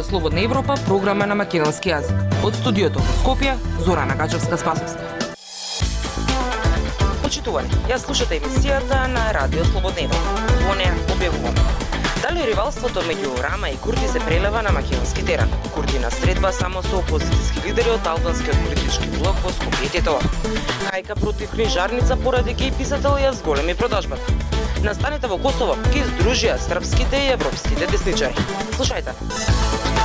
Радио Слободна Европа, програма на македонски јазик. Од студиото во Скопје, Зорана Гачевска Спасовска. Почитувани, ја слушате емисијата на Радио Слободна Европа. Во неа објавуваме Дали ривалството меѓу Рама и Курди се прелева на македонски терен? Курди на средба само со опозицијски лидери од албанскиот политички блок во Скопје Тетово. Хајка против книжарница поради геј писател ја зголеми продажбата. Настаните во Косово ги издружија српските и европските десничари. Слушајте.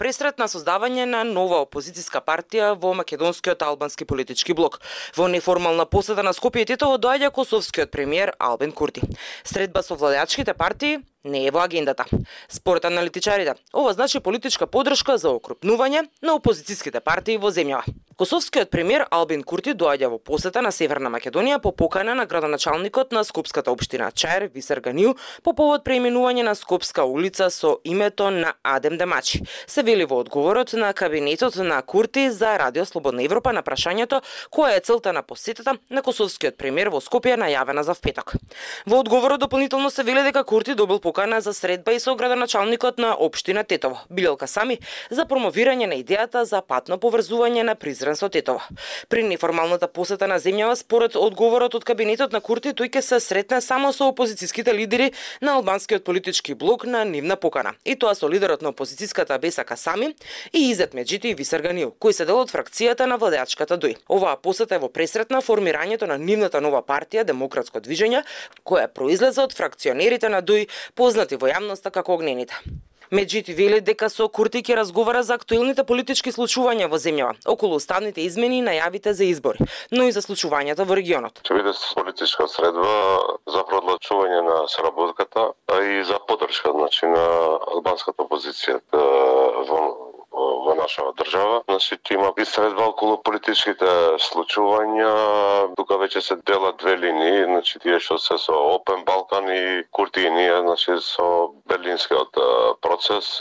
Пресрет на создавање на нова опозицијска партија во македонскиот албански политички блок. Во неформална посета на Скопје Тетово доаѓа косовскиот премиер Албин Курти. Средба со владачките партии не е во агендата. Според аналитичарите, ова значи политичка подршка за окрупнување на опозицијските партии во земјава. Косовскиот премиер Албин Курти доаѓа во посета на Северна Македонија по покана на градоначалникот на Скопската општина Чаер Висарганил по повод преименување на Скопска улица со името на Адем Демачи. Се вели во одговорот на кабинетот на Курти за Радио Слободна Европа на прашањето која е целта на посетата на косовскиот премиер во Скопје најавена за впеток. Во одговорот дополнително се вели дека Курти добил покана за средба и со градоначалникот на општина Тетово, Билелка Сами, за промовирање на идејата за патно поврзување на Призрен со Тетово. При неформалната посета на земјава, според одговорот од кабинетот на Курти, тој ќе се сретне само со опозицијските лидери на албанскиот политички блок на нивна покана. И тоа со лидерот на опозицијската Бесака Касами и Изет Меджити и Висар Ганил, кои се дел од фракцијата на владеачката Дуј. Оваа посета е во пресрет на формирањето на нивната нова партија Демократско движење, која произлезе од фракционерите на Дуј познати во јавноста како огнените. Меджити вели дека со Курти ќе разговара за актуелните политички случувања во земјава, околу уставните измени и најавите за избори, но и за случувањата во регионот. Ќе биде политичка средба за продлачување на сработката, а и за поддршка значи на албанската опозиција во во нашава држава. Значи, има и средба околу политичките случувања, тука веќе се делат две линии, значи тие што се со Опен Балкан и Куртинија, значи со Берлинскиот процес,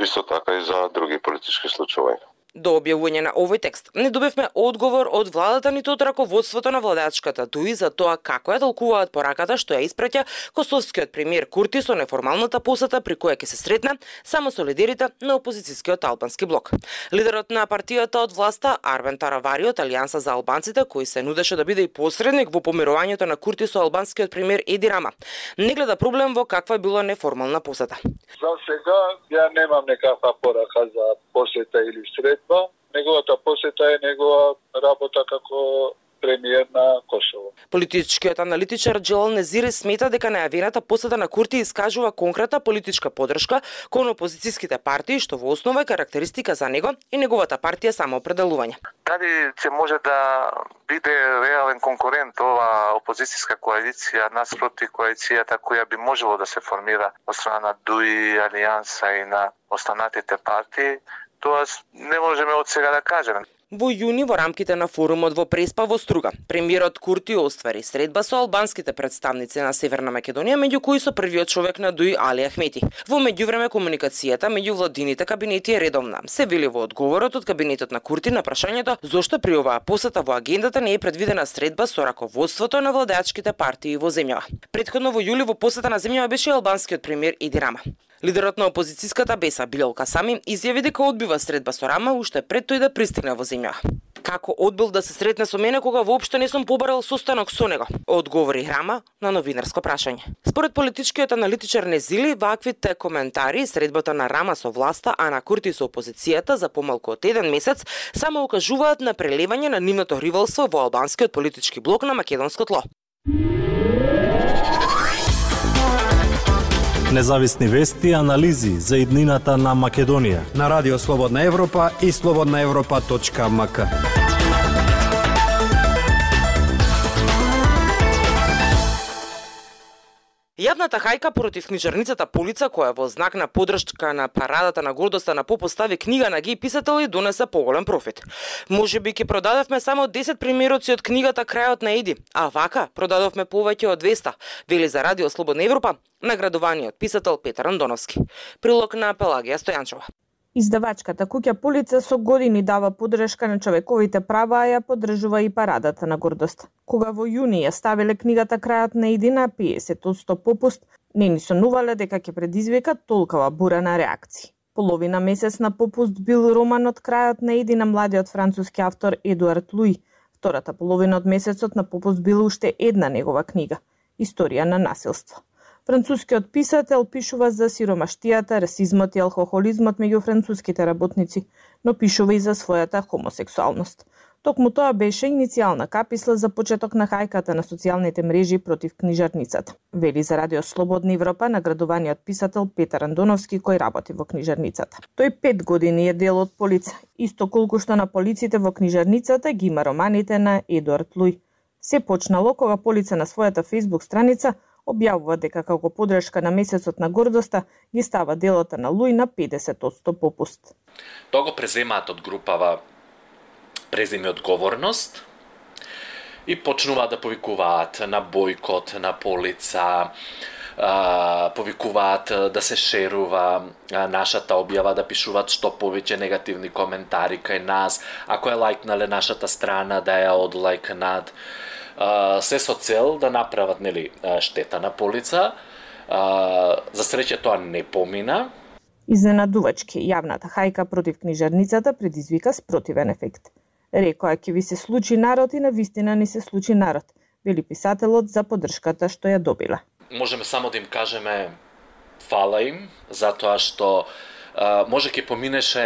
исто така и за други политички случувања до објавување на овој текст. Не добивме одговор од владата ниту од раководството на владачката дуи за тоа како ја толкуваат пораката што ја испраќа косовскиот премиер Курти со неформалната посета при која ќе се сретне само со лидерите на опозицијскиот албански блок. Лидерот на партијата од власта Арбен Таравари од Алијанса за албанците кој се нудеше да биде и посредник во помирувањето на Курти со албанскиот премиер Еди Рама, не гледа проблем во каква било неформална посета. За сега ја немам некаква порака за посета или срет средба, неговата посета е негова работа како премиер на Косово. Политичкиот аналитичар Джелал Незири смета дека најавената посета на Курти искажува конкретна политичка поддршка кон опозицијските партии, што во основа е карактеристика за него и неговата партија самоопределување. Дали ќе може да биде реален конкурент ова опозицијска коалиција наспроти коалицијата која би можело да се формира од страна на ДУИ, Алијанса и на останатите партии, тоа не можеме од сега да кажеме. Во јуни во рамките на форумот во Преспа во Струга, премиерот Курти оствари средба со албанските представници на Северна Македонија, меѓу кои со првиот човек на Дуи Али Ахмети. Во меѓувреме комуникацијата меѓу владините кабинети е редовна. Се вели во одговорот од кабинетот на Курти на прашањето зошто при оваа посета во агендата не е предвидена средба со раководството на владеачките партии во земјава. Предходно во јули во посета на земјава беше албанскиот премиер Иди Рама. Лидерот на опозицијската Беса Билел Касами изјави дека одбива средба со Рама уште пред тој да пристигне во земја. Како одбил да се сретне со мене кога воопшто не сум побарал состанок со него? Одговори Рама на новинарско прашање. Според политичкиот аналитичар Незили, ваквите коментари средбата на Рама со власта, а на Курти со опозицијата за помалку од еден месец само укажуваат на прелевање на нивното ривалство во албанскиот политички блок на македонско тло. Независни вести и анализи за иднината на Македонија. На Радио Слободна Европа и слободнаевропа.мк. Јавната хајка против книжарницата Полица, која во знак на подршка на парадата на гордоста на попостави книга на ги писатели, донесе поголем профит. Може би ќе продадовме само 10 примероци од книгата Крајот на Еди, а вака продадовме повеќе од 200, вели за Радио Слободна Европа, наградуваниот писател Петар Андоновски. Прилог на Пелагија Стојанчова. Издавачката куќа Полица со години дава подршка на човековите права, а ја поддржува и парадата на гордост. Кога во јуни ја ставиле книгата Крајот на едина 50 попуст, не ни сонувале дека ќе предизвика толкова бура на реакции. Половина месец на попуст бил романот Крајот на едина младиот француски автор Едуард Луи. Втората половина од месецот на попуст бил уште една негова книга Историја на насилство. Францускиот писател пишува за сиромаштијата, расизмот и алкохолизмот меѓу француските работници, но пишува и за својата хомосексуалност. Токму тоа беше иницијална каписла за почеток на хајката на социјалните мрежи против книжарницата. Вели за Радио Слободна Европа наградуваниот писател Петар Андоновски кој работи во книжарницата. Тој пет години е дел од полица, исто колку што на полиците во книжарницата ги има романите на Едуард Луј. Се почнало кога полица на својата фейсбук страница објавува дека како подршка на месецот на гордоста ги става делата на Луј на 50% попуст. Тоа го преземаат од групава преземи одговорност и почнуваат да повикуваат на бойкот, на полица, повикуваат да се шерува нашата објава, да пишуваат што повеќе негативни коментари кај нас, ако е лајкнале нашата страна, да ја одлајкнат се со цел да направат нели штета на полица. За среќа тоа не помина. Изненадувачки, јавната хајка против книжарницата предизвика спротивен ефект. Рекоа ќе ви се случи народ и на вистина ни се случи народ, вели писателот за поддршката што ја добила. Можеме само да им кажеме фала им, затоа што може ќе поминеше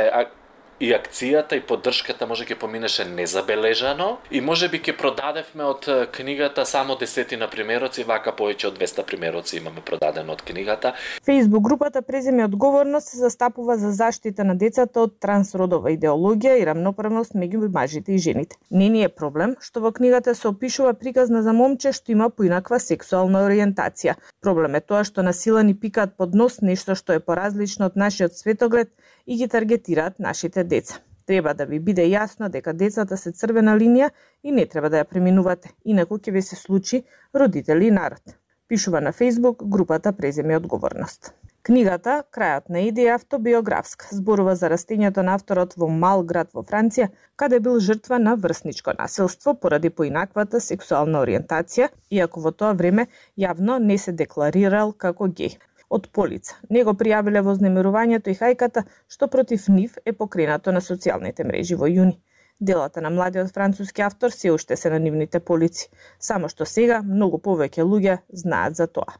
и акцијата и поддршката може ќе поминеше незабележано и може би ќе продадевме од книгата само десетина примероци, вака повеќе од 200 примероци имаме продадено од книгата. Фейсбук групата преземе одговорност се застапува за заштита на децата од трансродова идеологија и рамноправност меѓу мажите и жените. Не ни е проблем што во книгата се опишува приказна за момче што има поинаква сексуална ориентација. Проблем е тоа што на сила ни пикаат под нос нешто што е поразлично од нашиот светоглед и ги таргетираат нашите деца. Треба да ви биде јасно дека децата се црвена линија и не треба да ја преминувате, инаку ќе ви се случи родители и народ. Пишува на Facebook групата преземе одговорност. Книгата Крајот на идеја автобиографска зборува за растењето на авторот во мал град во Франција, каде бил жртва на врсничко насилство поради поинаквата сексуална ориентација, иако во тоа време јавно не се декларирал како геј од полица. Не го пријавиле вознемирувањето и хајката, што против нив е покренато на социјалните мрежи во јуни. Делата на младиот француски автор се уште се на нивните полици, само што сега многу повеќе луѓе знаат за тоа.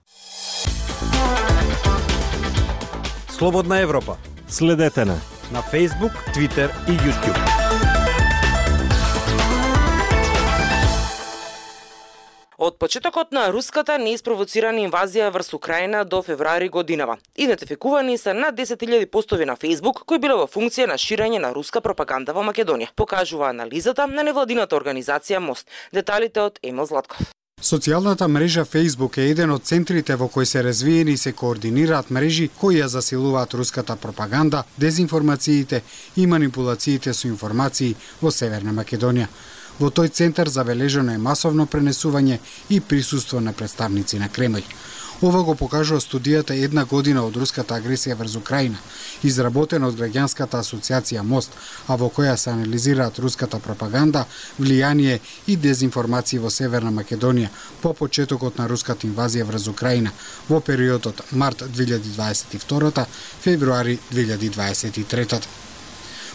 Слободна Европа. Следете на на Facebook, Twitter и YouTube. Од почетокот на руската неиспровоцирана инвазија врз Украина до февруари годинава, идентификувани се над 10.000 постови на Facebook кои биле во функција на ширење на руска пропаганда во Македонија, покажува анализата на невладината организација Мост. Деталите од Емил Златков. Социјалната мрежа Facebook е еден од центрите во кои се развиени и се координираат мрежи кои ја засилуваат руската пропаганда, дезинформациите и манипулациите со информации во Северна Македонија. Во тој центар забележено е масовно пренесување и присуство на представници на Кремљ. Ова го покажува студијата една година од руската агресија врз Украина, изработена од граѓанската асоциација Мост, а во која се анализираат руската пропаганда, влијание и дезинформации во Северна Македонија по почетокот на руската инвазија врз Украина во периодот март 2022 февруари 2023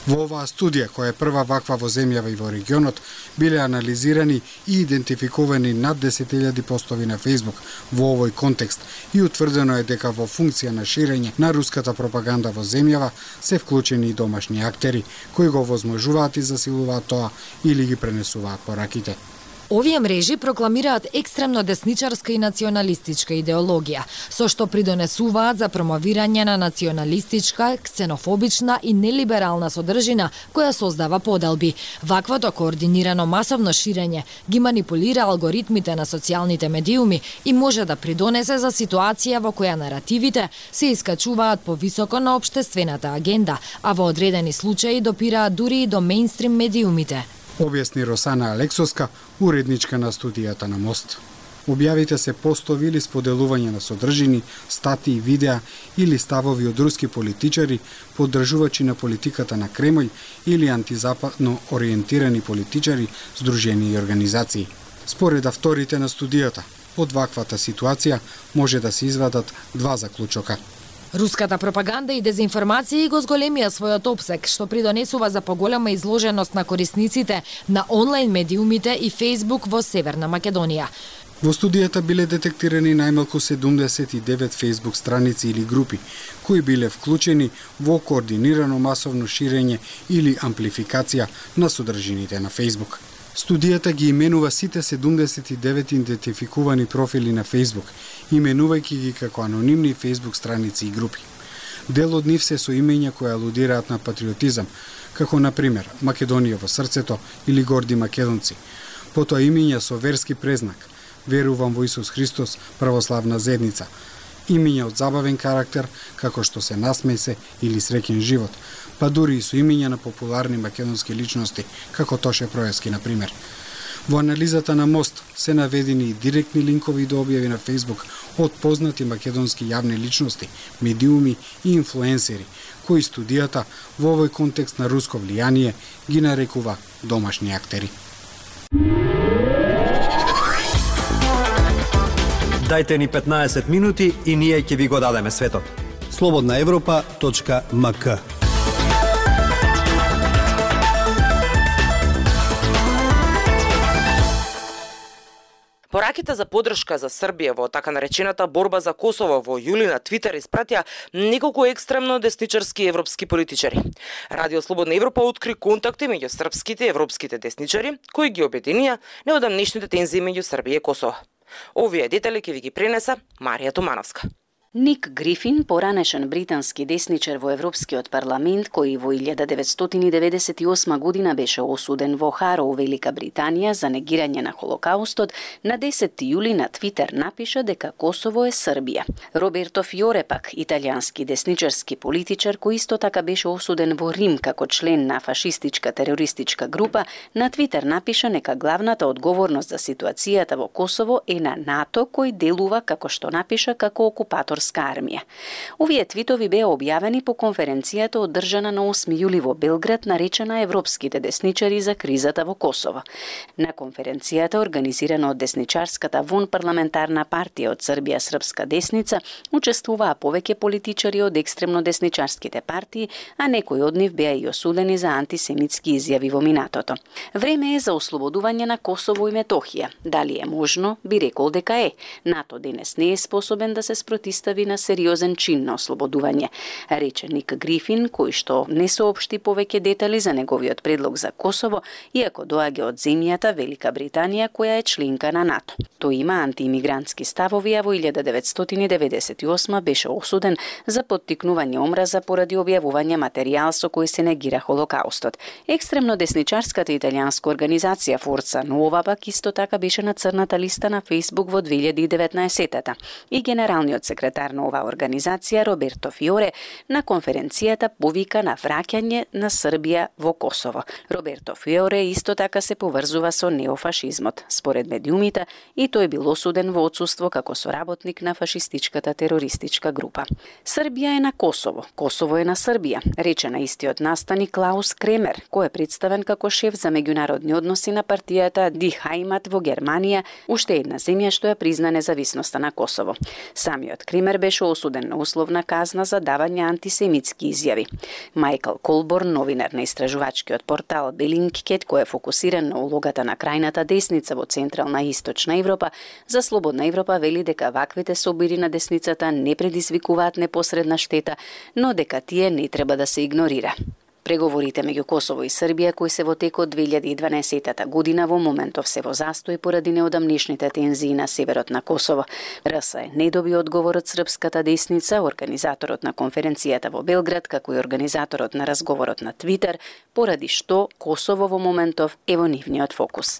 Во оваа студија, која е прва ваква во земјава и во регионот, биле анализирани и идентификувани над 10.000 постови на Facebook во овој контекст и утврдено е дека во функција на ширење на руската пропаганда во земјава се вклучени и домашни актери кои го возможуваат и засилуваат тоа или ги пренесуваат пораките. Овие мрежи прокламираат екстремно десничарска и националистичка идеологија, со што придонесуваат за промовирање на националистичка, ксенофобична и нелиберална содржина која создава поделби. Ваквото координирано масовно ширење ги манипулира алгоритмите на социјалните медиуми и може да придонесе за ситуација во која наративите се искачуваат повисоко на обштествената агенда, а во одредени случаи допираат дури и до мејнстрим медиумите објасни Росана Алексоска, уредничка на студијата на Мост. Објавите се постови или споделување на содржини, статии, видеа или ставови од руски политичари, поддржувачи на политиката на Кремљ или антизападно ориентирани политичари, здружени и организации. Според авторите на студијата, од ваквата ситуација може да се извадат два заклучока – Руската пропаганда и дезинформација го зголемија својот обсек, што придонесува за поголема изложеност на корисниците на онлайн медиумите и Facebook во Северна Македонија. Во студијата биле детектирани најмалку 79 Facebook страници или групи, кои биле вклучени во координирано масовно ширење или амплификација на содржините на Facebook. Студијата ги именува сите 79 идентификувани профили на Facebook, именувајќи ги како анонимни Facebook страници и групи. Дел од нив се со имења кои алудираат на патриотизам, како на пример Македонија во срцето или Горди македонци. Потоа имења со верски презнак, верувам во Исус Христос, православна зедница, имења од забавен карактер, како што се насмејсе или среќен живот, па дури и со имиња на популарни македонски личности, како Тоше Проевски, на пример. Во анализата на Мост се наведени и директни линкови до објави на Фейсбук од познати македонски јавни личности, медиуми и инфлуенсери, кои студијата во овој контекст на руско влијание ги нарекува домашни актери. Дайте ни 15 минути и ние ќе ви го дадеме светот. Слободна Европа.мк Пораките за подршка за Србија во така наречената борба за Косово во јули на Твитер испратија неколку екстремно десничарски европски политичари. Радио Слободна Европа откри контакти меѓу српските и европските десничари, кои ги обединија неодамнешните тензии меѓу Србија и Косово. Овие детали ќе ви ги пренеса Марија Томановска. Ник Грифин, поранешен британски десничар во Европскиот парламент, кој во 1998 година беше осуден во Хароу, Велика Британија за негирање на Холокаустот, на 10 јули на Твитер напиша дека Косово е Србија. Роберто Фиоре пак, италијански десничарски политичар кој исто така беше осуден во Рим како член на фашистичка терористичка група, на Твитер напиша нека главната одговорност за ситуацијата во Косово е на НАТО кој делува како што напиша како окупатор турска армија. Овие твитови беа објавени по конференцијата одржана на 8 јули во Белград, наречена Европските десничари за кризата во Косово. На конференцијата, организирана од десничарската вон парламентарна партија од Србија Српска десница, учествуваа повеќе политичари од екстремно десничарските партии, а некои од нив беа и осудени за антисемитски изјави во минатото. Време е за ослободување на Косово и Метохија. Дали е можно? Би рекол дека е. НАТО денес не е способен да се спротиста представи на сериозен чин на ослободување, рече Ник Грифин, кој што не соопшти повеќе детали за неговиот предлог за Косово, иако доаѓа од земјата Велика Британија, која е членка на НАТО. Тој има антиимигрантски ставови, а во 1998 беше осуден за поттикнување омраза поради објавување материјал со кој се негира Холокаустот. Екстремно десничарската италијанска организација Форца Нова пак исто така беше на црната листа на Фейсбук во 2019 и генералниот секретар секретар на оваа организација Роберто Фиоре на конференцијата повика на враќање на Србија во Косово. Роберто Фиоре исто така се поврзува со неофашизмот. Според медиумите, и тој бил осуден во одсуство како соработник на фашистичката терористичка група. Србија е на Косово, Косово е на Србија, рече на истиот настани Клаус Кремер, кој е представен како шеф за меѓународни односи на партијата Ди Хаймат во Германија, уште една земја што ја призна независноста на Косово. Самиот Кремер пример, беше осуден на условна казна за давање антисемитски изјави. Майкл Колборн, новинар на истражувачкиот портал Белингкет, кој е фокусиран на улогата на крајната десница во Централна и Источна Европа, за Слободна Европа вели дека ваквите собири на десницата не предизвикуваат непосредна штета, но дека тие не треба да се игнорира. Преговорите меѓу Косово и Србија кои се во тек од 2012 година во моментов се во застој поради неодамнишните тензии на северот на Косово. РСЕ не доби одговор од српската десница, организаторот на конференцијата во Белград, како и организаторот на разговорот на Твитер, поради што Косово во моментов е во нивниот фокус.